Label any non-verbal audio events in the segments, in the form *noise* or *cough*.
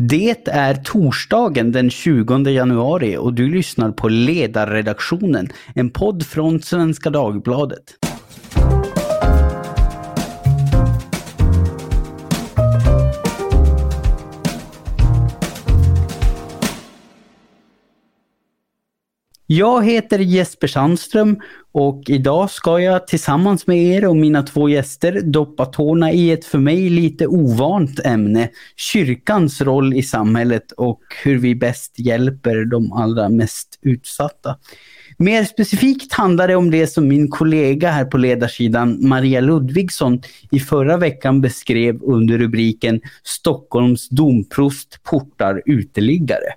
Det är torsdagen den 20 januari och du lyssnar på Ledarredaktionen, en podd från Svenska Dagbladet. Jag heter Jesper Sandström och idag ska jag tillsammans med er och mina två gäster doppa tårna i ett för mig lite ovant ämne, kyrkans roll i samhället och hur vi bäst hjälper de allra mest utsatta. Mer specifikt handlar det om det som min kollega här på ledarsidan, Maria Ludvigsson, i förra veckan beskrev under rubriken Stockholms domprost portar uteliggare.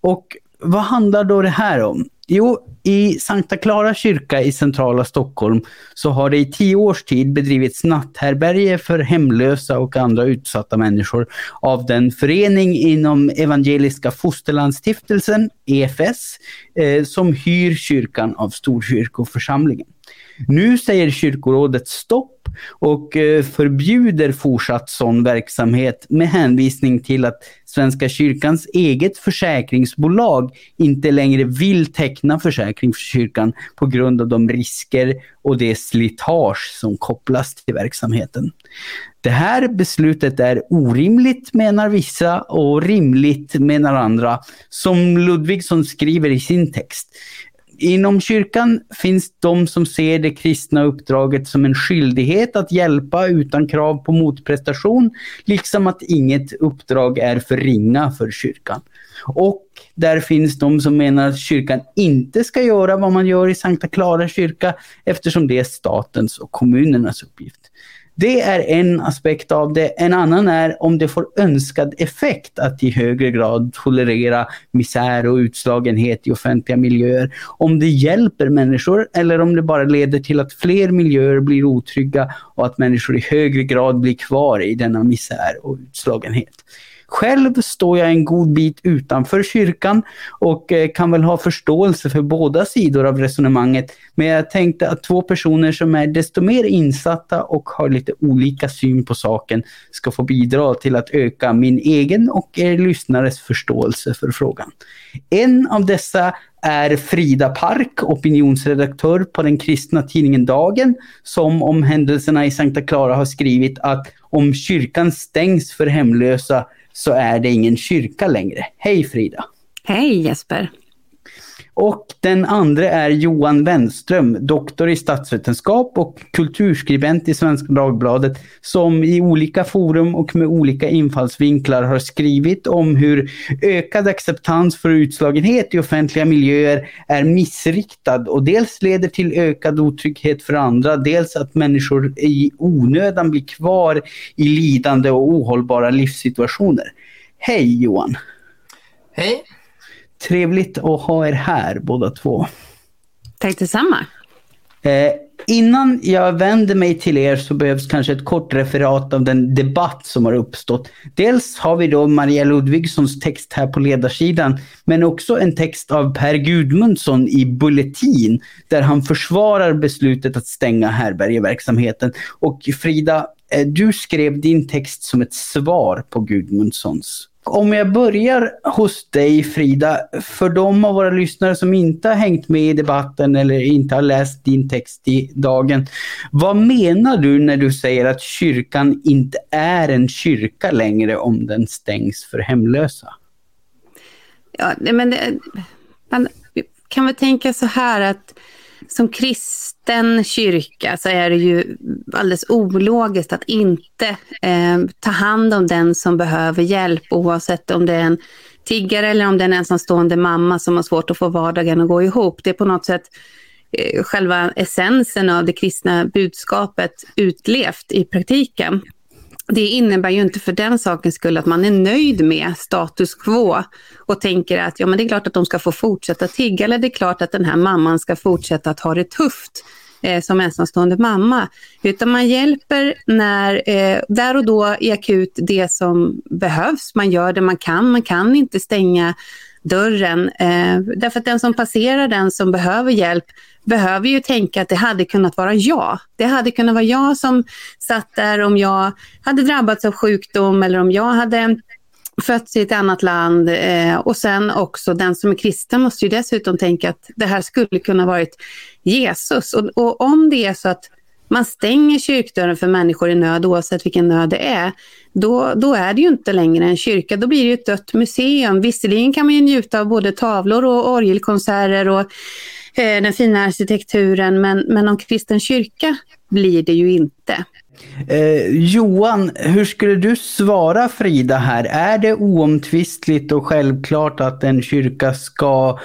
Och vad handlar då det här om? Jo, i Sankta Clara kyrka i centrala Stockholm så har det i tio års tid bedrivits natthärbärge för hemlösa och andra utsatta människor av den förening inom Evangeliska Fosterlandsstiftelsen, EFS, eh, som hyr kyrkan av Storkyrkoförsamlingen. Nu säger kyrkorådet stopp och eh, förbjuder fortsatt sån verksamhet med hänvisning till att Svenska kyrkans eget försäkringsbolag inte längre vill teckna försäkring för kyrkan på grund av de risker och det slitage som kopplas till verksamheten. Det här beslutet är orimligt menar vissa och rimligt menar andra, som Ludvigsson skriver i sin text. Inom kyrkan finns de som ser det kristna uppdraget som en skyldighet att hjälpa utan krav på motprestation, liksom att inget uppdrag är för ringa för kyrkan. Och där finns de som menar att kyrkan inte ska göra vad man gör i Sankta Clara kyrka eftersom det är statens och kommunernas uppgift. Det är en aspekt av det. En annan är om det får önskad effekt att i högre grad tolerera misär och utslagenhet i offentliga miljöer. Om det hjälper människor eller om det bara leder till att fler miljöer blir otrygga och att människor i högre grad blir kvar i denna misär och utslagenhet. Själv står jag en god bit utanför kyrkan och eh, kan väl ha förståelse för båda sidor av resonemanget. Men jag tänkte att två personer som är desto mer insatta och har lite olika syn på saken ska få bidra till att öka min egen och er lyssnares förståelse för frågan. En av dessa är Frida Park, opinionsredaktör på den kristna tidningen Dagen, som om händelserna i Sankta Clara har skrivit att om kyrkan stängs för hemlösa så är det ingen kyrka längre. Hej Frida! Hej Jesper! Och den andra är Johan Wenström, doktor i statsvetenskap och kulturskribent i Svenska Dagbladet, som i olika forum och med olika infallsvinklar har skrivit om hur ökad acceptans för utslagenhet i offentliga miljöer är missriktad och dels leder till ökad otrygghet för andra, dels att människor i onödan blir kvar i lidande och ohållbara livssituationer. Hej Johan! Hej! Trevligt att ha er här båda två. Tack detsamma. Eh, innan jag vänder mig till er så behövs kanske ett kort referat av den debatt som har uppstått. Dels har vi då Maria Ludvigssons text här på ledarsidan, men också en text av Per Gudmundsson i Bulletin, där han försvarar beslutet att stänga härbärgeverksamheten. Och Frida, eh, du skrev din text som ett svar på Gudmundssons om jag börjar hos dig Frida, för de av våra lyssnare som inte har hängt med i debatten eller inte har läst din text i dagen. Vad menar du när du säger att kyrkan inte är en kyrka längre om den stängs för hemlösa? Ja, men det, man kan väl tänka så här att som kristen kyrka så är det ju alldeles ologiskt att inte eh, ta hand om den som behöver hjälp oavsett om det är en tiggare eller om det är en ensamstående mamma som har svårt att få vardagen att gå ihop. Det är på något sätt eh, själva essensen av det kristna budskapet utlevt i praktiken det innebär ju inte för den sakens skull att man är nöjd med status quo och tänker att ja, men det är klart att de ska få fortsätta tigga eller det är klart att den här mamman ska fortsätta att ha det tufft eh, som ensamstående mamma. Utan man hjälper när, eh, där och då i akut det som behövs. Man gör det man kan. Man kan inte stänga dörren. Eh, därför att den som passerar den som behöver hjälp behöver ju tänka att det hade kunnat vara jag. Det hade kunnat vara jag som satt där om jag hade drabbats av sjukdom eller om jag hade fötts i ett annat land eh, och sen också den som är kristen måste ju dessutom tänka att det här skulle kunna varit Jesus. Och, och om det är så att man stänger kyrkdörren för människor i nöd oavsett vilken nöd det är, då, då är det ju inte längre en kyrka, då blir det ett dött museum. Visserligen kan man ju njuta av både tavlor och orgelkonserter och eh, den fina arkitekturen, men, men någon kristen kyrka blir det ju inte. Eh, Johan, hur skulle du svara Frida här? Är det oomtvistligt och självklart att en kyrka ska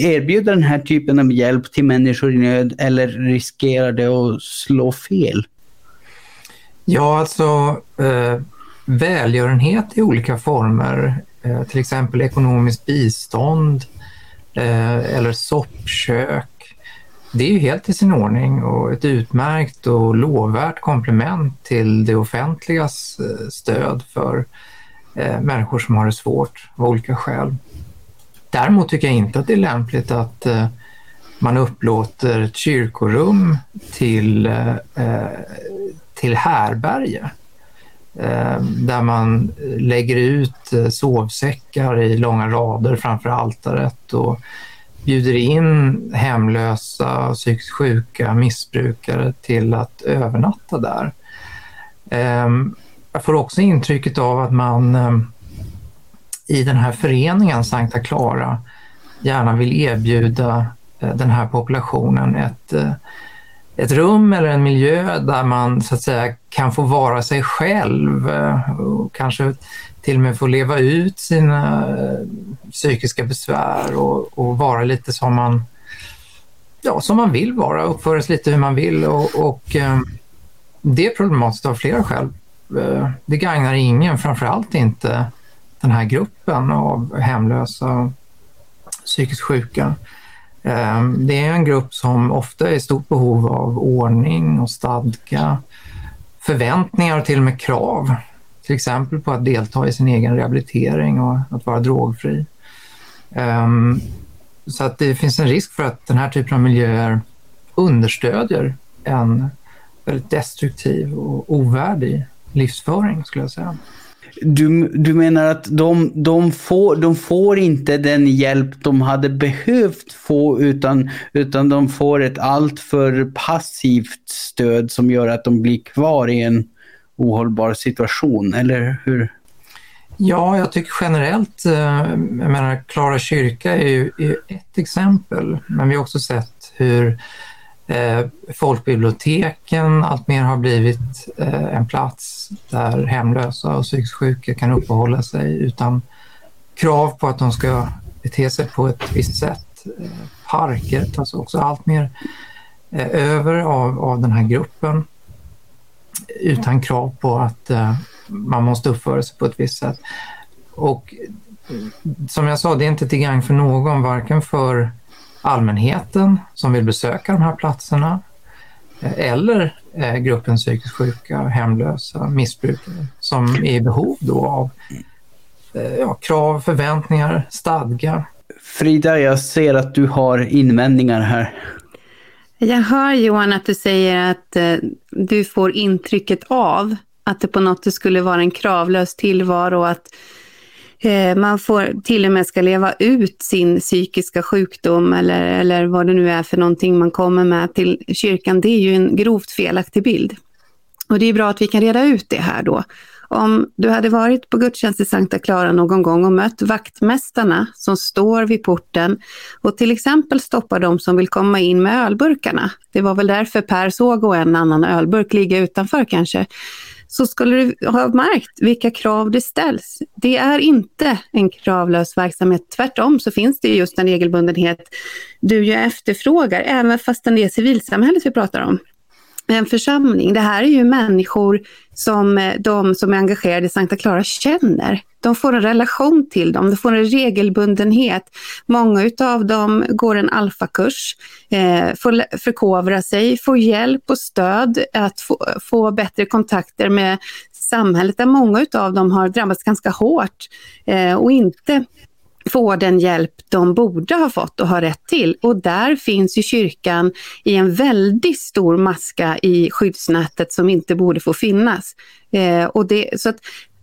erbjuda den här typen av hjälp till människor i nöd eller riskerar det att slå fel? Ja, alltså eh, välgörenhet i olika former, eh, till exempel ekonomiskt bistånd eh, eller soppkök det är ju helt i sin ordning och ett utmärkt och lovvärt komplement till det offentligas eh, stöd för eh, människor som har det svårt av olika skäl. Däremot tycker jag inte att det är lämpligt att eh, man upplåter ett kyrkorum till, till härberge där man lägger ut sovsäckar i långa rader framför altaret och bjuder in hemlösa, psykiskt sjuka, missbrukare till att övernatta där. Ehm, jag får också intrycket av att man ehm, i den här föreningen Sankta Clara gärna vill erbjuda eh, den här populationen ett, eh, ett rum eller en miljö där man så att säga kan få vara sig själv eh, och kanske till och med få leva ut sina eh, psykiska besvär och, och, vara lite som man, ja, som man vill vara, uppföras lite hur man vill och, och eh, det är problematiskt av flera skäl. Eh, det gagnar ingen, framförallt inte den här gruppen av hemlösa och psykiskt sjuka. Eh, det är en grupp som ofta är i stort behov av ordning och stadga, förväntningar och till och med krav till exempel på att delta i sin egen rehabilitering och att vara drogfri. Um, så att det finns en risk för att den här typen av miljöer understödjer en väldigt destruktiv och ovärdig livsföring skulle jag säga. Du, du menar att de, de, får, de får inte den hjälp de hade behövt få utan, utan de får ett alltför passivt stöd som gör att de blir kvar i en ohållbar situation, eller hur? Ja, jag tycker generellt, eh, jag menar Klara kyrka är ju, är ett exempel, men vi har också sett hur eh, folkbiblioteken alltmer har blivit eh, en plats där hemlösa och psykiskt sjuka kan uppehålla sig utan krav på att de ska bete sig på ett visst sätt. Eh, parker tas också allt mer eh, över av, av den här gruppen utan krav på att eh, man måste uppföra sig på ett visst sätt. Och som jag sa, det är inte till gagn för någon, varken för allmänheten som vill besöka de här platserna eh, eller eh, gruppen psykiskt sjuka, hemlösa, missbrukare som är i behov då av ja, krav, förväntningar, stadga. Frida, jag ser att du har invändningar här. Jag hör Johan att du säger att eh, du får intrycket av att det på något sätt skulle vara en kravlös tillvaro, att eh, man får till och med ska leva ut sin psykiska sjukdom eller, eller vad det nu är för någonting man kommer med till kyrkan. Det är ju en grovt felaktig bild. Och det är bra att vi kan reda ut det här då. Om du hade varit på gudstjänst i Sankta Clara någon gång och mött vaktmästarna som står vid porten och till exempel stoppar de som vill komma in med ölburkarna. Det var väl därför Per såg och en annan ölburk ligga utanför kanske så skulle du ha märkt vilka krav det ställs. Det är inte en kravlös verksamhet. Tvärtom så finns det just en regelbundenhet du ju efterfrågar, även fastän det är civilsamhället vi pratar om en församling. Det här är ju människor som eh, de som är engagerade i Sankta Clara känner. De får en relation till dem, de får en regelbundenhet. Många av dem går en alfakurs, eh, får förkovra sig, får hjälp och stöd att få, få bättre kontakter med samhället där många av dem har drabbats ganska hårt eh, och inte får den hjälp de borde ha fått och har rätt till. Och där finns ju kyrkan i en väldigt stor maska i skyddsnätet som inte borde få finnas. Eh, och det, så att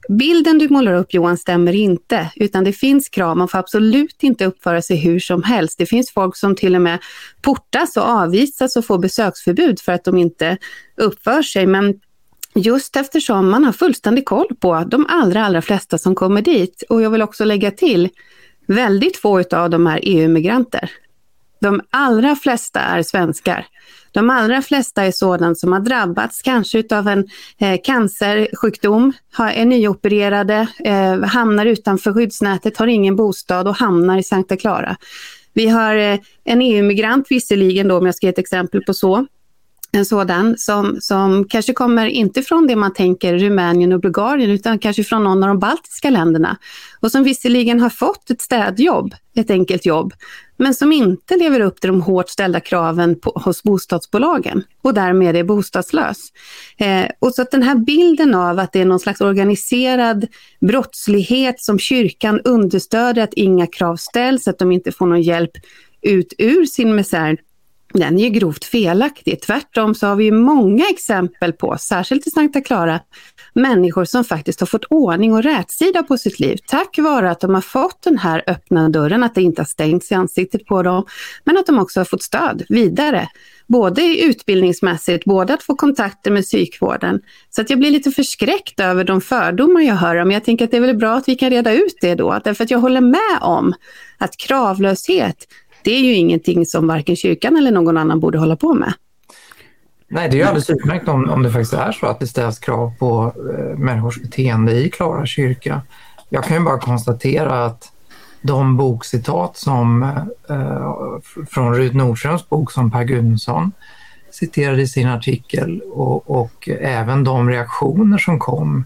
bilden du målar upp Johan stämmer inte, utan det finns krav. Man får absolut inte uppföra sig hur som helst. Det finns folk som till och med portas och avvisas och får besöksförbud för att de inte uppför sig. Men just eftersom man har fullständig koll på de allra, allra flesta som kommer dit. Och jag vill också lägga till, väldigt få av dem är EU-migranter. De allra flesta är svenskar. De allra flesta är sådana som har drabbats kanske av en eh, cancersjukdom, har, är nyopererade, eh, hamnar utanför skyddsnätet, har ingen bostad och hamnar i Sankta Clara. Vi har eh, en EU-migrant visserligen då, om jag ska ge ett exempel på så, en sådan som, som kanske kommer inte från det man tänker Rumänien och Bulgarien utan kanske från någon av de baltiska länderna och som visserligen har fått ett städjobb, ett enkelt jobb, men som inte lever upp till de hårt ställda kraven på, hos bostadsbolagen och därmed är bostadslös. Eh, och så att den här bilden av att det är någon slags organiserad brottslighet som kyrkan understöder, att inga krav ställs, att de inte får någon hjälp ut ur sin misär, den är ju grovt felaktig. Tvärtom så har vi många exempel på, särskilt i Sankta Clara, människor som faktiskt har fått ordning och rätsida på sitt liv tack vare att de har fått den här öppna dörren, att det inte har stängts i ansiktet på dem, men att de också har fått stöd vidare. Både utbildningsmässigt, både att få kontakter med psykvården. Så att jag blir lite förskräckt över de fördomar jag hör om. Jag tänker att det är väl bra att vi kan reda ut det då, därför att jag håller med om att kravlöshet det är ju ingenting som varken kyrkan eller någon annan borde hålla på med. Nej, det är ju alldeles utmärkt om, om det faktiskt är så att det ställs krav på eh, människors beteende i Klara kyrka. Jag kan ju bara konstatera att de bokcitat som, eh, från Rut Nordströms bok som Per Gudmundsson citerade i sin artikel och, och, även de reaktioner som kom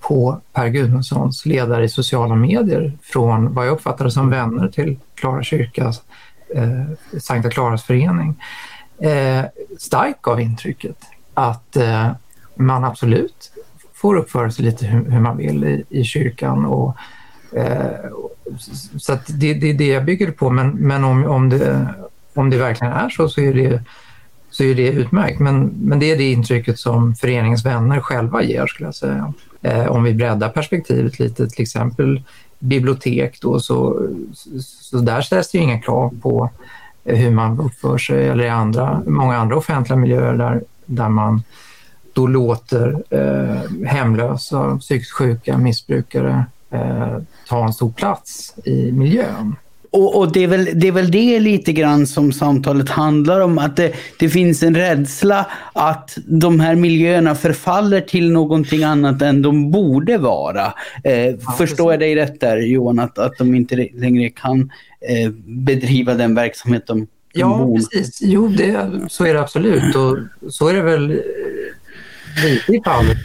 på Per Gudmundssons ledare i sociala medier från vad jag uppfattade som vänner till Klara kyrkas eh, Sankta Claras förening eh, starkt gav intrycket att eh, man absolut får uppföra sig lite hur, hur man vill i, i kyrkan. Och, eh, så det, det är det jag bygger på, men, men om, om, det, om det verkligen är så så är det, så är det utmärkt. Men, men det är det intrycket som föreningens vänner själva ger skulle jag säga. Eh, om vi breddar perspektivet lite, till exempel bibliotek då, så, så där ställs det inga krav på hur man uppför sig eller i andra, många andra offentliga miljöer där, där man då låter eh, hemlösa, psykiskt sjuka, missbrukare eh, ta en stor plats i miljön. Och, och, det, är väl, det är väl det lite grann som samtalet handlar om, att det, det finns en rädsla att de här miljöerna förfaller till någonting annat än de borde vara. Eh, ja, förstår jag dig rätt där Johan, att, att de inte längre kan eh, bedriva den verksamhet de, de Ja, borde. precis. Jo, det, så är det absolut. Och så är det väl eh, lite i fallet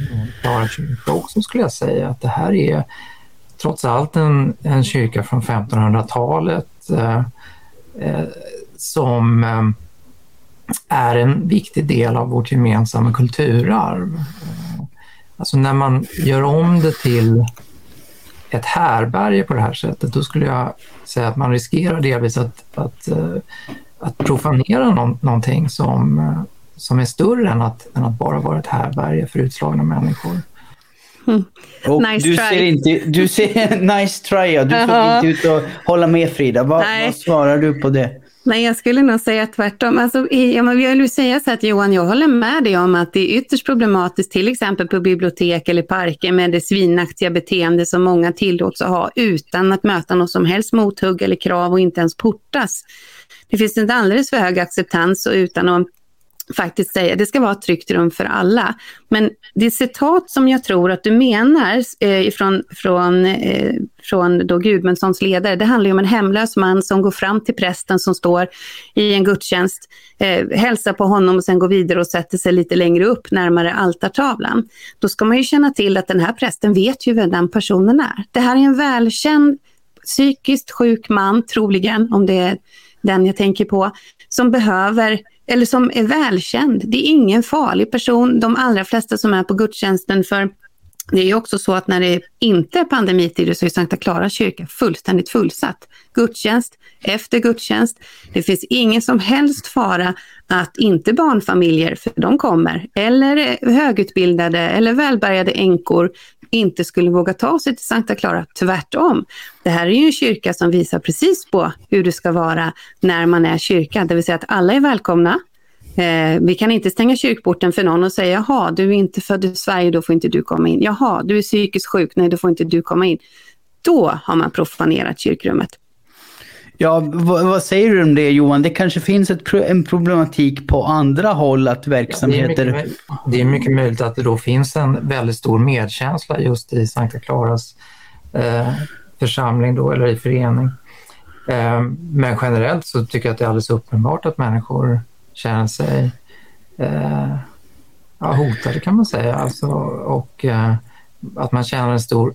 med också skulle jag säga, att det här är trots allt en, en kyrka från 1500-talet eh, eh, som eh, är en viktig del av vårt gemensamma kulturarv. Alltså när man gör om det till ett härberge på det här sättet, då skulle jag säga att man riskerar delvis att, att, eh, att profanera någon, någonting som, eh, som är större än att, än att bara vara ett härberge för utslagna människor. *laughs* Nice du try. Ser inte, du ser, *laughs* nice try, ja. Du uh inte ut och hålla med Frida. Vad, vad svarar du på det? Nej, jag skulle nog säga tvärtom. Alltså, jag vill säga så att Johan, jag håller med dig om att det är ytterst problematiskt, till exempel på bibliotek eller parker med det svinaktiga beteende som många tillåts att ha utan att möta något som helst mothugg eller krav och inte ens portas. Det finns en alldeles för hög acceptans och utan att faktiskt säga, det ska vara ett tryggt rum för alla. Men det citat som jag tror att du menar eh, från, från, eh, från då Gudmundssons ledare, det handlar om en hemlös man som går fram till prästen som står i en gudstjänst, eh, hälsar på honom och sen går vidare och sätter sig lite längre upp närmare altartavlan. Då ska man ju känna till att den här prästen vet ju vem den personen är. Det här är en välkänd psykiskt sjuk man, troligen, om det är den jag tänker på, som behöver eller som är välkänd. Det är ingen farlig person. De allra flesta som är på gudstjänsten för det är ju också så att när det inte är pandemitider så är Sankta Klara kyrka fullständigt fullsatt. Gudstjänst efter gudstjänst. Det finns ingen som helst fara att inte barnfamiljer, för de kommer, eller högutbildade eller välbärgade änkor inte skulle våga ta sig till Sankta Clara. Tvärtom. Det här är ju en kyrka som visar precis på hur det ska vara när man är kyrka, det vill säga att alla är välkomna. Eh, vi kan inte stänga kyrkporten för någon och säga, jaha, du är inte född i Sverige, då får inte du komma in. Jaha, du är psykiskt sjuk, nej, då får inte du komma in. Då har man profanerat kyrkrummet. Ja, vad, vad, säger du om det Johan? Det kanske finns ett, en problematik på andra håll att verksamheter... Ja, det, är mycket, det, är mycket, möjligt att det då finns en väldigt stor medkänsla just i Sankta Claras eh, församling då, eller i förening. Eh, men generellt så tycker jag att det är alldeles uppenbart att människor känner sig eh, hotade kan man säga. Alltså, och eh, att man känner en stor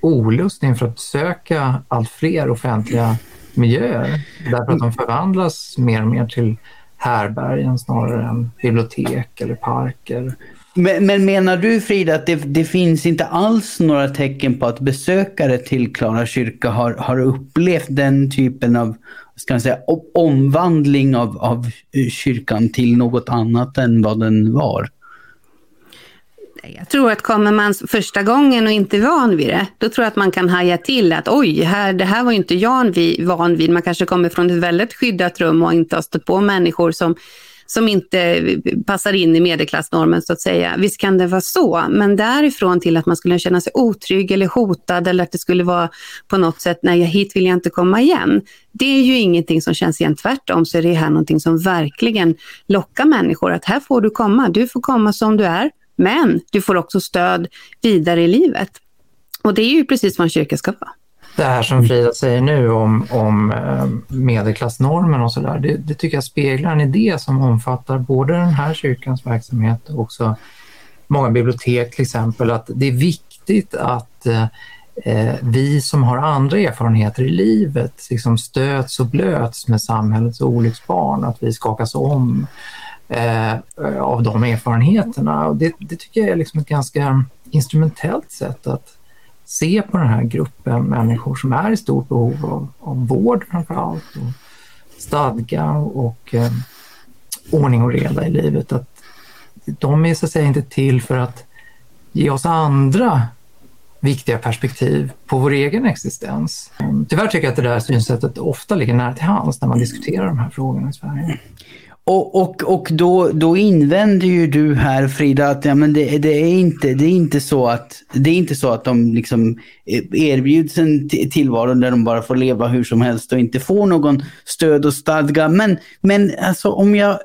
olust inför att söka allt fler offentliga miljöer därför att de förvandlas mer och mer till härbergen snarare än bibliotek eller parker. Men, men, menar du Frida att det, det, finns inte alls några tecken på att besökare till Klara kyrka har, har upplevt den typen av ska man säga, omvandling av, av kyrkan till något annat än vad den var? Jag tror att kommer man första gången och inte är van vid det, då tror jag att man kan haja till att oj, här, det här var inte jag van vid. Man kanske kommer från ett väldigt skyddat rum och inte har stött på människor som, som inte eh, passar in i medelklassnormen så att säga. Visst kan det vara så, men därifrån till att man skulle känna sig otrygg eller hotad eller att det skulle vara på något sätt, nej hit vill jag inte komma igen. Det är ju ingenting som känns igen, tvärtom så är det här någonting som verkligen lockar människor att här får du komma, du får komma som du är. Men du får också stöd vidare i livet. Och det är ju precis vad en kyrka ska vara. Det här som Frida säger nu om, om eh, medelklassnormen och sådär, det, det tycker jag speglar en idé som omfattar både den här kyrkans verksamhet och också många bibliotek till exempel, att det är viktigt att eh, eh vi som har andra erfarenheter i livet liksom stöts och blöts med samhällets olycksbarn, att vi skakas om eh, av de erfarenheterna. Och det, det, tycker jag är liksom ett ganska instrumentellt sätt att se på den här gruppen människor som är i stort behov av, av vård framför allt, och stadga och eh, ordning och reda i livet. Att de är så att säga inte till för att ge oss andra viktiga perspektiv på vår egen existens. Tyvärr tycker jag att det där synsättet ofta ligger nära till hands när man diskuterar de här frågorna i Sverige. Och, och, och då, då invänder ju du här Frida att ja, men det, det, är inte, det, är inte så att, det är inte så att de liksom erbjuds en tillvaro där de bara får leva hur som helst och inte får någon stöd och stadga. Men, men alltså om jag,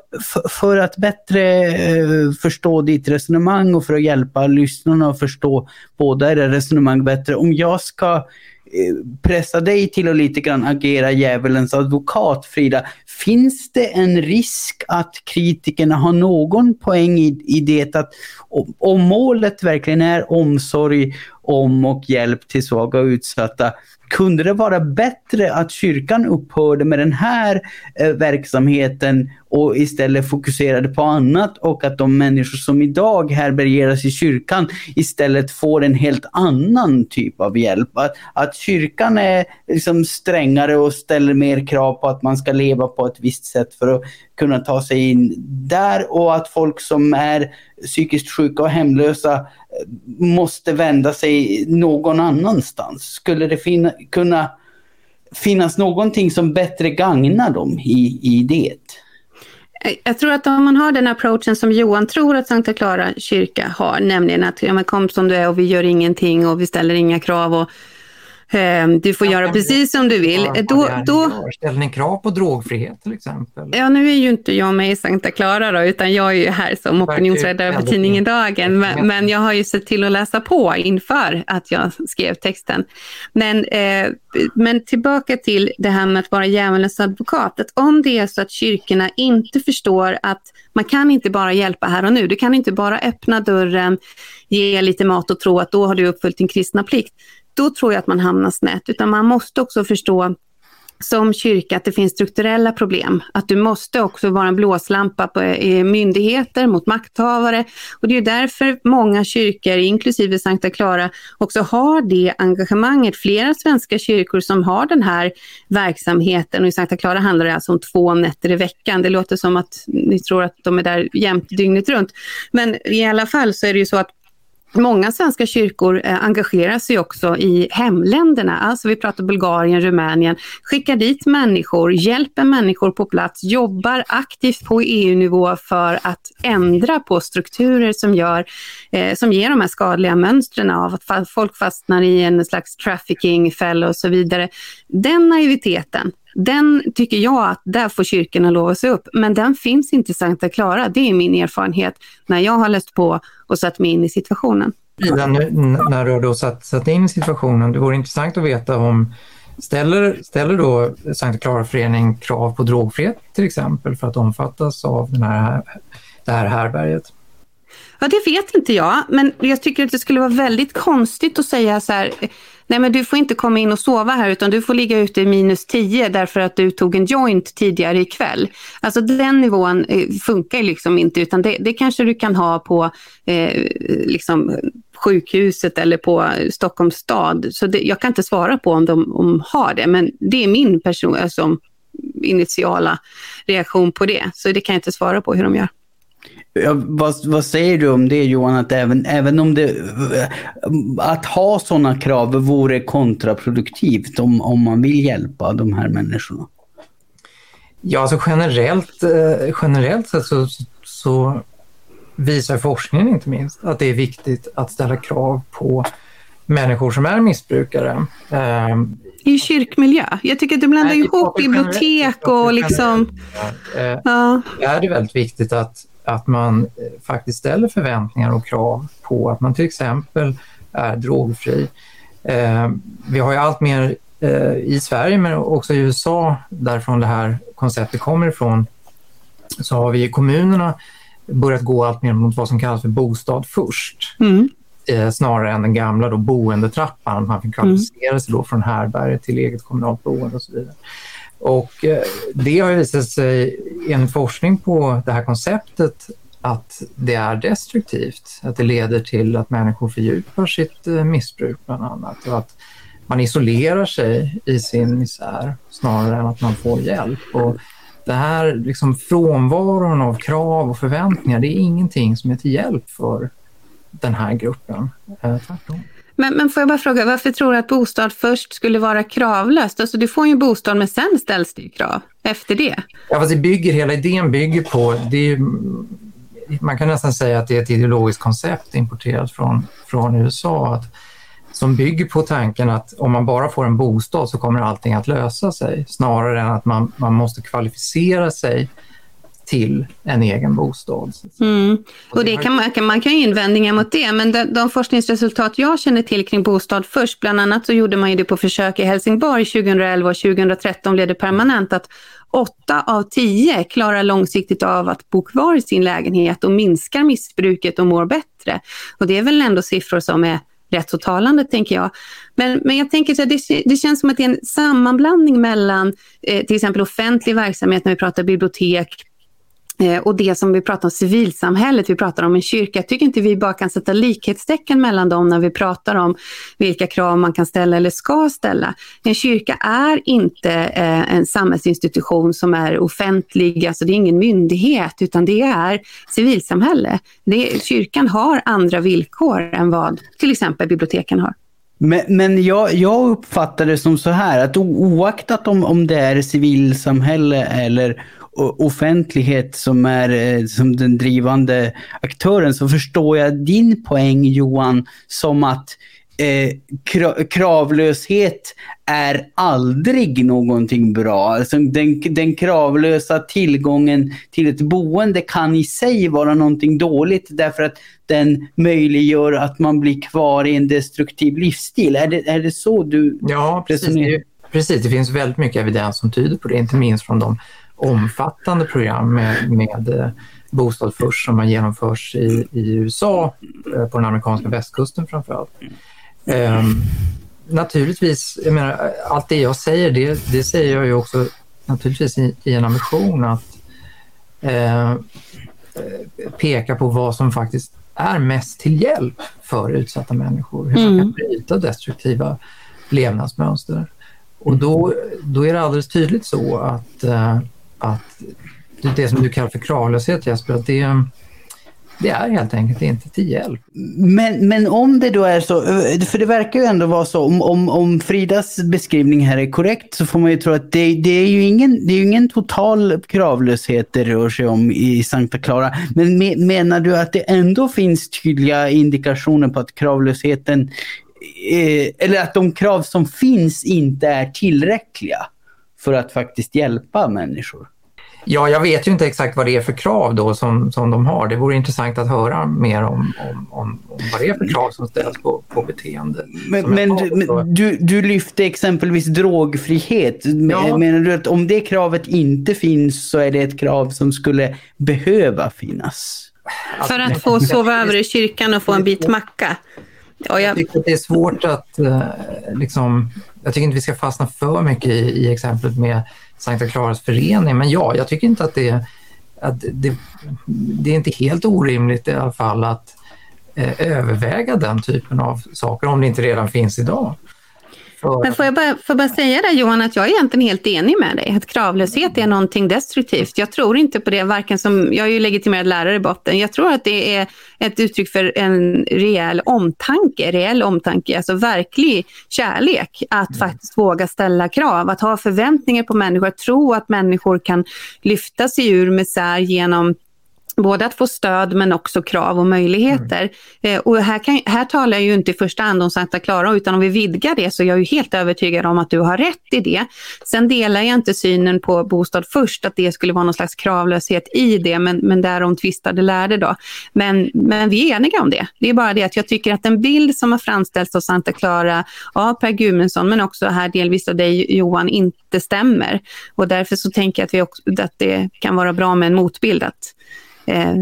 för att bättre eh, förstå ditt resonemang och för att hjälpa lyssnarna att förstå båda era resonemang bättre. Om jag ska Eh, pressa dig till att lite grann agera djävulens advokat, Frida. Finns det en risk att kritikerna har någon poäng i, i det att om målet verkligen är omsorg om och hjälp till svaga och utsatta, kunde det vara bättre att kyrkan upphörde med den här eh, verksamheten och istället fokuserade på annat och att de människor som idag härbärgeras i kyrkan istället får en helt annan typ av hjälp. Att, att kyrkan är liksom strängare och ställer mer krav på att man ska leva på ett visst sätt för att kunna ta sig in där och att folk som är psykiskt sjuka och hemlösa måste vända sig någon annanstans. Skulle det finna, kunna finnas någonting som bättre gagnar dem i, i det? Jag tror att om man har den approachen som Johan tror att Sankta Clara kyrka har, nämligen att ja, men kom som du är och vi gör ingenting och vi ställer inga krav och du får ja, göra precis som du vill. Då, då... Ställer ni krav på drogfrihet till exempel? Ja, nu är ju inte jag med i Sankta Clara då, utan jag är ju här som opinionsredare på tidningen Dagen. Men, men, jag har ju sett till att läsa på inför att jag skrev texten. Men, eh, men tillbaka till det här med att vara djävulens advokat. Att om det är så att kyrkorna inte förstår att man kan inte bara hjälpa här och nu. Du kan inte bara öppna dörren, ge lite mat och tro att då har du uppfyllt din kristna plikt då tror jag att man hamnar snett. Utan man måste också förstå som kyrka att det finns strukturella problem. Att du måste också vara en blåslampa på myndigheter, mot makthavare. Och det är därför många kyrkor, inklusive Sankta Clara, också har det engagemanget. Flera svenska kyrkor som har den här verksamheten och i Sankta Clara handlar det alltså om två nätter i veckan. Det låter som att ni tror att de är där jämt dygnet runt. Men i alla fall så är det ju så att Många svenska kyrkor eh, engagerar sig också i hemländerna, alltså vi pratar Bulgarien, Rumänien, skickar dit människor, hjälper människor på plats, jobbar aktivt på EU-nivå för att ändra på strukturer som, gör, eh, som ger de här skadliga mönstren av att folk fastnar i en slags trafficking-fälla och så vidare. Den naiviteten den tycker jag att där får kyrkorna lova sig upp. Men den finns inte i Santa Clara. Det är min erfarenhet när jag har läst på och satt mig in i situationen. Ida, när du har då satt, satt in i situationen, det vore intressant att veta om Ställer, ställer då Santa Clara-förening krav på drogfrihet till exempel för att omfattas av den här, det här härberget? Ja, det vet inte jag, men jag tycker att det skulle vara väldigt konstigt att säga så här, nej men du får inte komma in och sova här utan du får ligga ute i minus 10 därför att du tog en joint tidigare ikväll. Alltså den nivån eh, funkar liksom inte utan det, det kanske du kan ha på eh, liksom sjukhuset eller på Stockholms stad. Så det, jag kan inte svara på om de om har det men det är min person, alltså, initiala reaktion på det. Så det kan jag inte svara på hur de gör. Ja, vad, vad, säger du om det Johan, att även, även om det, att ha sådana krav vore kontraproduktivt om, om man vill hjälpa de här människorna? Ja, alltså generellt, eh, generellt sett så, så visar forskningen inte minst att det är viktigt att ställa krav på människor som är missbrukare. Ehm, I kyrkmiljö? Jag tycker att du blandar ihop bibliotek och liksom... Ja. Det är det väldigt viktigt att att man eh, faktiskt ställer förväntningar och krav på att man till exempel är drogfri. Eh, vi har ju allt mer eh, i Sverige men också i USA, därifrån det här konceptet kommer ifrån, så har vi i kommunerna börjat gå allt mer mot vad som kallas för bostad först. Mm. snarare än den gamla då boendetrappan. Man fick kvalificera sig då från härberge till eget kommunalt boende och så vidare. Och eh, det har visat sig enligt forskning på det här konceptet att det är destruktivt, att det leder till att människor fördjupar sitt eh, missbruk bland annat och att man isolerar sig i sin misär snarare än att man får hjälp. Och det här liksom frånvaron av krav och förväntningar, det är ingenting som är till hjälp för den här gruppen. Eh, tvärtom. Men, men får jag bara fråga, varför tror du att bostad först skulle vara kravlöst? Alltså du får ju en bostad men sen ställs det ju krav efter det. Ja, fast det bygger, hela idén bygger på, det är, man kan nästan säga att det är ett ideologiskt koncept importerat från, från USA. Att, som bygger på tanken att om man bara får en bostad så kommer allting att lösa sig snarare än att man, man måste kvalificera sig till en egen bostad. Mm. Och det kan man, man kan ju invändningar mot det, men de, de, forskningsresultat jag känner till kring bostad först, bland annat så gjorde man ju det på försök i Helsingborg 2011 och 2013 blev det permanent att åtta av tio klarar långsiktigt av att bo kvar i sin lägenhet och minskar missbruket och mår bättre. Och det är väl ändå siffror som är rätt så talande, tänker jag. Men, men jag tänker att det, det känns som att det är en sammanblandning mellan eh, till exempel offentlig verksamhet när vi pratar bibliotek, Eh, och det som vi pratar om civilsamhället, vi pratar om en kyrka. Jag tycker inte vi bara kan sätta likhetstecken mellan dem när vi pratar om vilka krav man kan ställa eller ska ställa. En kyrka är inte eh, en samhällsinstitution som är offentlig, alltså det är ingen myndighet utan det är civilsamhälle. Det, kyrkan har andra villkor än vad till exempel biblioteken har. Men, men jag, jag uppfattar det som så här att oaktat om, om det är civilsamhälle eller offentlighet som är eh, som den drivande aktören så förstår jag din poäng Johan som att eh, kravlöshet är aldrig någonting bra. Alltså den, den kravlösa tillgången till ett boende kan i sig vara någonting dåligt därför att den möjliggör att man blir kvar i en destruktiv livsstil. Är det, är det så du Ja, precis. Det, precis. Det finns väldigt mycket evidens som tyder på det, inte minst från de omfattande program med, med eh, Bostad först som har genomförs i, i USA, eh, på den amerikanska västkusten framförallt. Um, naturligtvis, jag menar, allt det jag säger, det, det säger jag ju också naturligtvis i, i en ambition att eh, peka på vad som faktiskt är mest till hjälp för utsatta människor. Hur man kan mm. bryta destruktiva levnadsmönster. Och då, då är det alldeles tydligt så att, att det som du kallar för kravlöshet Jesper, att det, det är helt enkelt inte till hjälp. Men, men om det då är så, för det verkar ju ändå vara så, om, om, om Fridas beskrivning här är korrekt så får man ju tro att det, det är ju ingen, det är ingen total kravlöshet det rör sig om i Sankta Clara. Men me, menar du att det ändå finns tydliga indikationer på att kravlösheten, eh, eller att de krav som finns inte är tillräckliga för att faktiskt hjälpa människor? Ja, jag vet ju inte exakt vad det är för krav då som, som de har. Det vore intressant att höra mer om, om, om, om vad det är för krav som ställs på, på beteende. Men, men, men du, du lyfte exempelvis drogfrihet. Ja. Menar du att om det kravet inte finns så är det ett krav som skulle behöva finnas? Alltså, för att få sova över i kyrkan och få en bit macka? Ja, jag... jag tycker att det är svårt att eh, liksom, jag tycker inte vi ska fastna för mycket i, i exemplet med Sankta Claras förening. Men ja, jag tycker inte att det, att det, det är inte helt orimligt i alla fall att eh, överväga den typen av saker om det inte redan finns idag. För... Men får jag, bara, får bara säga det Johan, att jag är egentligen helt enig med dig. Att kravlöshet är någonting destruktivt. Jag tror inte på det, varken som, jag är ju legitimerad lärare i botten. Jag tror att det är ett uttryck för en rejäl omtanke, reell omtanke, alltså verklig kärlek. Att mm. faktiskt våga ställa krav, att ha förväntningar på människor, att tro att människor kan lyfta sig ur misär genom både att få stöd men också krav och möjligheter. Mm. Eh, och här, kan, här talar jag ju inte i första hand om Santa Clara utan om vi vidgar det så är jag ju helt övertygad om att du har rätt i det. Sen delar jag inte synen på bostad först, att det skulle vara någon slags kravlöshet i det, men, men därom tvistade lärde då. Men, men vi är eniga om det. Det är bara det att jag tycker att den bild som har framställts av Santa Clara av Per Gudmundsson, men också här delvis av dig Johan, inte stämmer. Och därför så tänker jag att, vi också, att det kan vara bra med en motbild. Att, eh,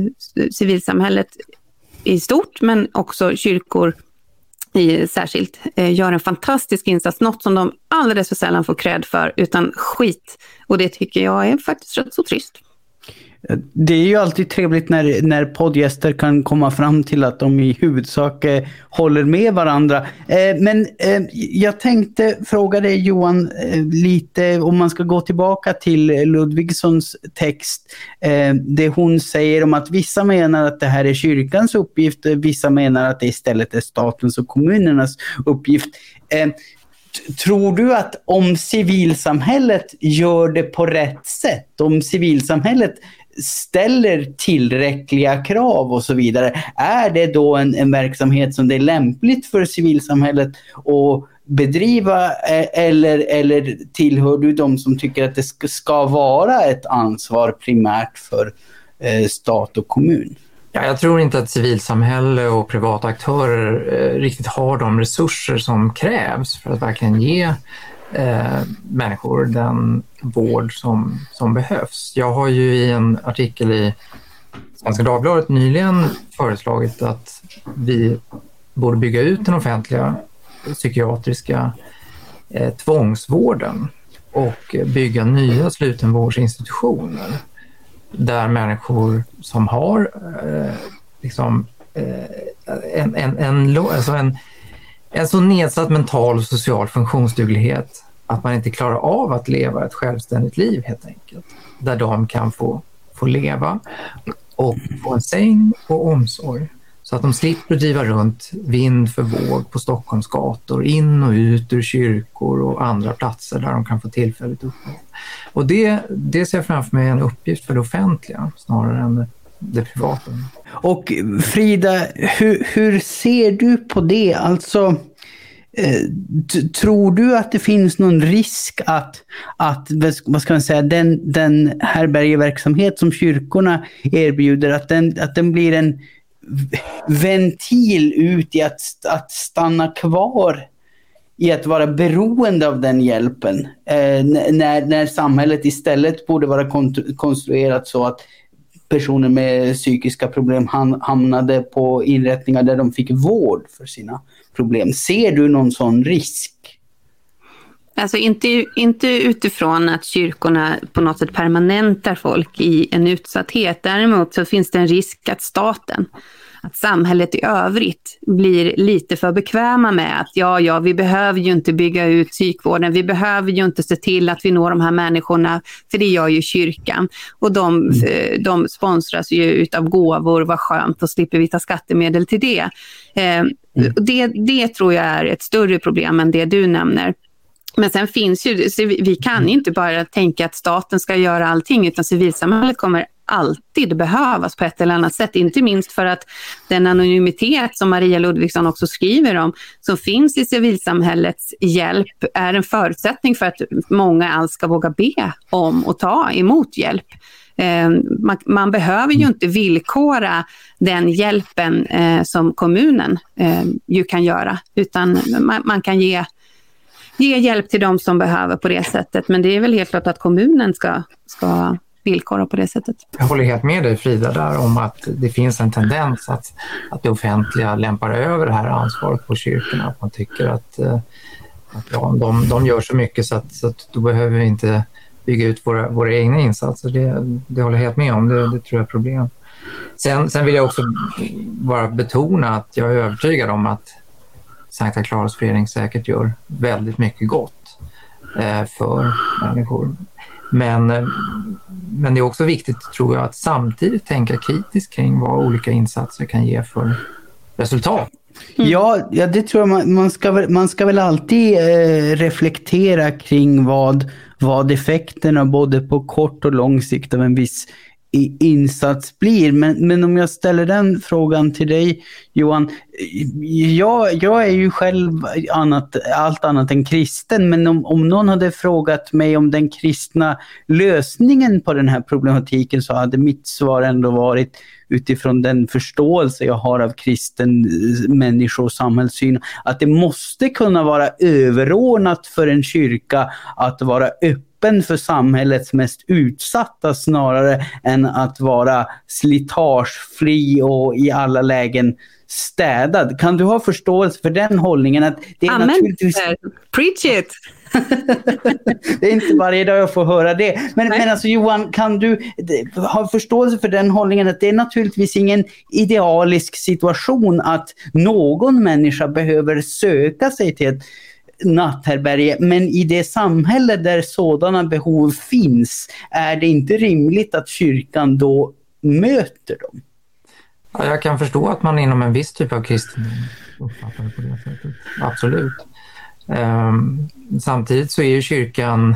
civilsamhället i stort, men också kyrkor i, särskilt, eh, gör en fantastisk insats. Något som de alldeles för sällan får cred för, utan skit. Och det tycker jag är faktiskt rätt så trist. Det är ju alltid trevligt när, när poddgäster kan komma fram till att de i huvudsak eh, håller med varandra. Eh, men eh, jag tänkte fråga dig Johan eh, lite om man ska gå tillbaka till Ludvigssons text. Eh, det hon säger om att vissa menar att det här är kyrkans uppgift, vissa menar att det istället är statens och kommunernas uppgift. Eh, Tror du att om civilsamhället gör det på rätt sätt, om civilsamhället ställer tillräckliga krav och så vidare. Är det då en, en verksamhet som det är lämpligt för civilsamhället att bedriva eh, eller, eller tillhör du de som tycker att det ska, ska vara ett ansvar primärt för eh, stat och kommun? Ja, jag tror inte att civilsamhälle och privata aktörer eh, riktigt har de resurser som krävs för att verkligen ge eh, människor den vård som, som behövs. Jag har ju i en artikel i Svenska Dagbladet nyligen föreslagit att vi borde bygga ut den offentliga psykiatriska eh, tvångsvården och bygga nya slutenvårdsinstitutioner där människor som har eh, liksom, eh, en, en, en, alltså en, en så nedsatt mental och social funktionsduglighet att man inte klarar av att leva ett självständigt liv helt enkelt. Där de kan få, få leva och få en säng och omsorg. Så att de slipper driva runt vind för våg på Stockholms gator, in och ut ur kyrkor och andra platser där de kan få tillfälligt uppehåll. Och det, det ser jag framför mig en uppgift för det offentliga snarare än det privata. Och Frida, hur, hur ser du på det? Alltså, eh, tror du att det finns någon risk att, att vad ska man säga, den, den härbärgeverksamhet som kyrkorna erbjuder, att den, att den blir en ventil ut i att, att stanna kvar i att vara beroende av den hjälpen. Eh, när, när samhället istället borde vara konstruerat så att personer med psykiska problem hamnade på inrättningar där de fick vård för sina problem. Ser du någon sån risk? Alltså inte, inte utifrån att kyrkorna på något sätt permanentar folk i en utsatthet. Däremot så finns det en risk att staten att samhället i övrigt blir lite för bekväma med att ja, ja, vi behöver ju inte bygga ut psykvården, vi behöver ju inte se till att vi når de här människorna, för det gör ju kyrkan. Och de, mm. De sponsras ju utav gåvor, vad skönt, då slipper vi ta skattemedel till det. Eh, mm. det. Det tror jag är ett större problem än det du nämner. Men sen finns ju, vi kan mm. inte bara tänka att staten ska göra allting, utan civilsamhället kommer alltid behövas på ett eller annat sätt. Inte minst för att den anonymitet som Maria Ludvigsson också skriver om, som finns i civilsamhällets hjälp, är en förutsättning för att många alls ska våga be om och ta emot hjälp. Eh, man, man, behöver ju inte villkora den hjälpen eh, som kommunen eh, ju kan göra, utan man, man kan ge ge hjälp till de som behöver på det sättet. Men det är väl helt klart att kommunen ska, ska villkora på det sättet. Jag håller helt med dig Frida där om att det finns en tendens att, att det offentliga lämpar över det här ansvaret på kyrkorna. Att man tycker att, eh, att ja, de, de gör så mycket så att, så att då behöver vi inte bygga ut våra, våra egna insatser. Det, det håller jag helt med om, det, det tror jag är ett problem. Sen, sen vill jag också bara betona att jag är övertygad om att Sankta Claras förening säkert gör väldigt mycket gott eh, för människor. Men, eh, men det är också viktigt, tror jag, att samtidigt tänka kritiskt kring vad olika insatser kan ge för resultat. Mm. Ja, ja, det tror jag. Man, man, ska, väl, man ska väl alltid eh, reflektera kring vad, vad effekterna både på kort och lång sikt av en viss insats blir. Men, men om jag ställer den frågan till dig Johan. Jag, jag är ju själv annat, allt annat än kristen men om, om någon hade frågat mig om den kristna lösningen på den här problematiken så hade mitt svar ändå varit utifrån den förståelse jag har av kristen eh, människo och samhällssyn, att det måste kunna vara överordnat för en kyrka att vara öppen öppen för samhällets mest utsatta snarare än att vara slitagefri och i alla lägen städad. Kan du ha förståelse för den hållningen? Att det är Amen. naturligtvis... Preach it! *laughs* det är inte varje dag jag får höra det. Men, men alltså Johan, kan du ha förståelse för den hållningen att det är naturligtvis ingen idealisk situation att någon människa behöver söka sig till ett natthärbärge. Men i det samhälle där sådana behov finns, är det inte rimligt att kyrkan då möter dem? Ja, jag kan förstå att man inom en viss typ av kristendom uppfattar det på det sättet. Absolut. Um, samtidigt så är ju kyrkan,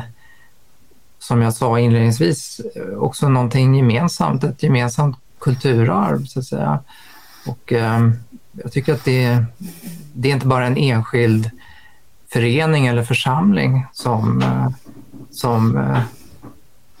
som jag sa inledningsvis, också någonting gemensamt, ett gemensamt kulturarv så att säga. Och um, jag tycker att det, det är inte bara en enskild förening eller församling som, eh, som eh,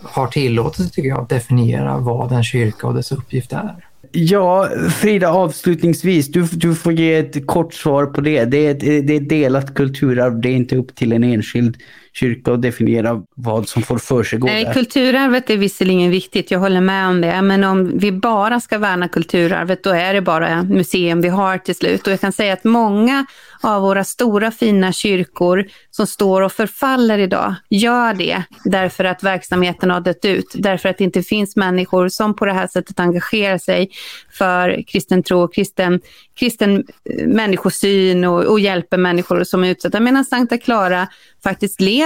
har tillåtelse, tycker jag, att definiera vad en kyrka och dess uppgift är. Ja, Frida, avslutningsvis, du, du får ge ett kort svar på det. Det är, ett, det är ett delat kulturarv, det är inte upp till en enskild kyrka att definiera vad som får försiggå Nej, kulturarvet är visserligen viktigt, jag håller med om det. Men om vi bara ska värna kulturarvet, då är det bara museum vi har till slut. Och jag kan säga att många av våra stora fina kyrkor som står och förfaller idag gör det därför att verksamheten har dött ut. Därför att det inte finns människor som på det här sättet engagerar sig för kristen tro, kristen, kristen eh, människosyn och, och hjälper människor som är utsatta. Medan Sankta Clara faktiskt lever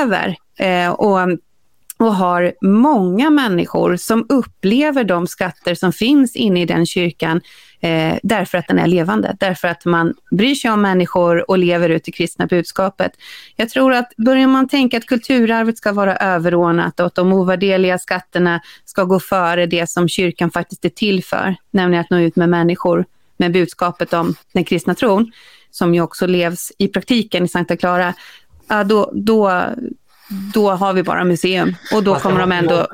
eh, och och har många människor som upplever de skatter som finns inne i den kyrkan eh, därför att den är levande, därför att man bryr sig om människor och lever ut det kristna budskapet. Jag tror att börjar man tänka att kulturarvet ska vara överordnat och att de ovärdeliga skatterna ska gå före det som kyrkan faktiskt är till för, nämligen att nå ut med människor med budskapet om den kristna tron, som ju också levs i praktiken i Sankta Clara, då, då, då har vi bara museum och då kommer de ändå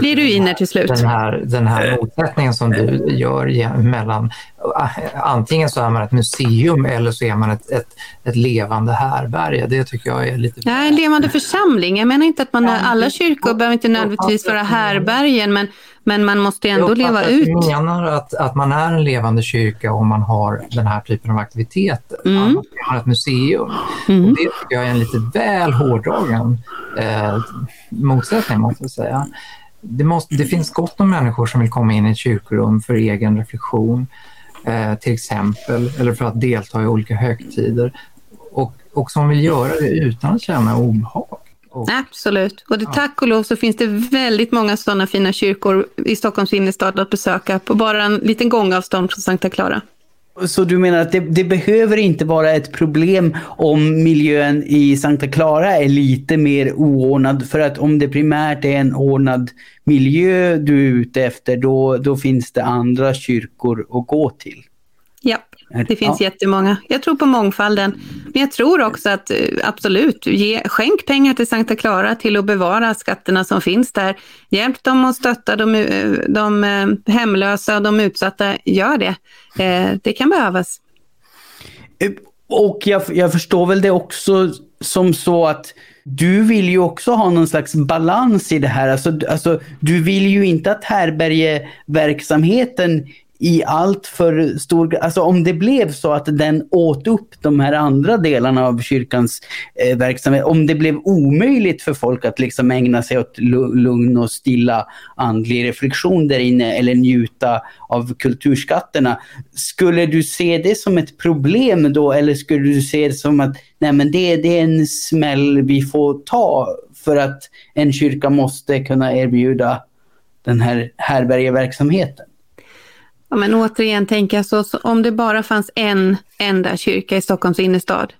bli ruiner till slut. Den här, den här motsättningen som du gör mellan antingen så är man ett museum eller så är man ett, ett, ett levande härberge. Det tycker jag är lite... Ja, en levande församling. Jag menar inte att man alla kyrkor behöver inte nödvändigtvis vara härbergen men men man måste ändå leva ut. Jag menar att, att man är en levande kyrka om man har den här typen av aktiviteter. Mm. Man ett museum. Mm. Och det tycker jag är en lite väl hårdragen eh, motsättning, måste jag säga. Det, måste, det finns gott om människor som vill komma in i ett kyrkorum för egen reflektion eh, till exempel, eller för att delta i olika högtider och, och som vill göra det utan att känna obehag. Och, Absolut. Och det, tack och lov så finns det väldigt många sådana fina kyrkor i Stockholms innerstad att besöka på bara en liten gångavstånd från Sankta Clara. Så du menar att det, det, behöver inte vara ett problem om miljön i Sankta Clara är lite mer oordnad? För att om det primärt är en ordnad miljö du är ute efter, då, då finns det andra kyrkor att gå till? Det finns ja. jättemånga. Jag tror på mångfalden. Men jag tror också att eh, absolut, ge, skänk pengar till Sankta Clara till att bevara skatterna som finns där. Hjälp dem att stötta de, eh, de eh, hemlösa och de utsatta. Gör det. Det kan behövas. Och jag, jag förstår väl det också som så att du vill ju också ha någon slags balans i det här. Alltså, alltså, du vill ju inte att härbergeverksamheten i allt för stor... Alltså om det blev så att den åt upp de här andra delarna av kyrkans eh, verksamhet, om det blev omöjligt för folk att liksom ägna sig åt lugn och stilla andlig reflektion där inne eller njuta av kulturskatterna. Skulle du se det som ett problem då eller skulle du se det som att nej men det, det är en smäll vi får ta för att en kyrka måste kunna erbjuda den här härbärgeverksamheten? Ja, men återigen tänker jag så, så, om det bara fanns en enda kyrka i Stockholms innerstad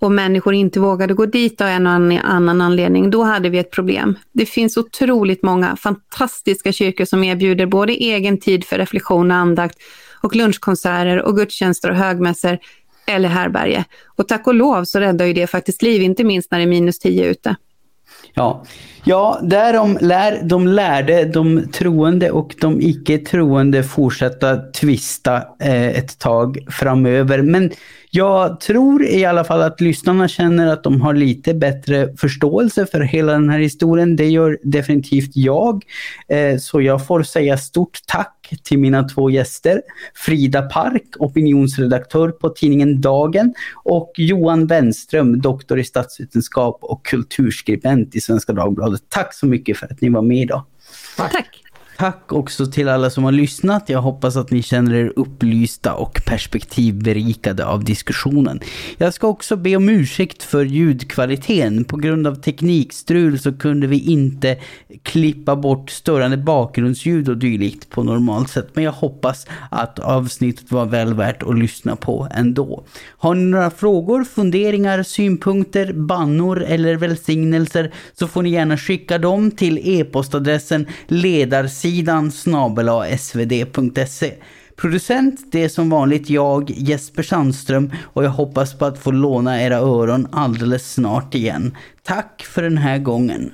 och människor inte vågade gå dit av en och annan anledning, då hade vi ett problem. Det finns otroligt många fantastiska kyrkor som erbjuder både egen tid för reflektion och andakt och lunchkonserter och gudstjänster och högmässor eller härberge. Och tack och lov så räddar ju det faktiskt liv, inte minst när det är minus 10 ute. Ja, ja därom lär de lärde, de troende och de icke troende fortsätta tvista eh, ett tag framöver. Men jag tror i alla fall att lyssnarna känner att de har lite bättre förståelse för hela den här historien. Det gör definitivt jag. Eh, så jag får säga stort tack till mina två gäster. Frida Park, opinionsredaktör på tidningen Dagen och Johan Wenström, doktor i statsvetenskap och kulturskribent i Svenska Dagbladet. Tack så mycket för att ni var med idag. Tack. Tack. Tack också till alla som har lyssnat. Jag hoppas att ni känner er upplysta och perspektivberikade av diskussionen. Jag ska också be om ursäkt för ljudkvaliteten. På grund av teknikstrul så kunde vi inte klippa bort störande bakgrundsljud och dylikt på normalt sätt. Men jag hoppas att avsnittet var väl värt att lyssna på ändå. Har ni några frågor, funderingar, synpunkter, bannor eller välsignelser så får ni gärna skicka dem till e-postadressen ledarsidan hemsidan snabela.svd.se. Producent det är som vanligt jag, Jesper Sandström och jag hoppas på att få låna era öron alldeles snart igen. Tack för den här gången.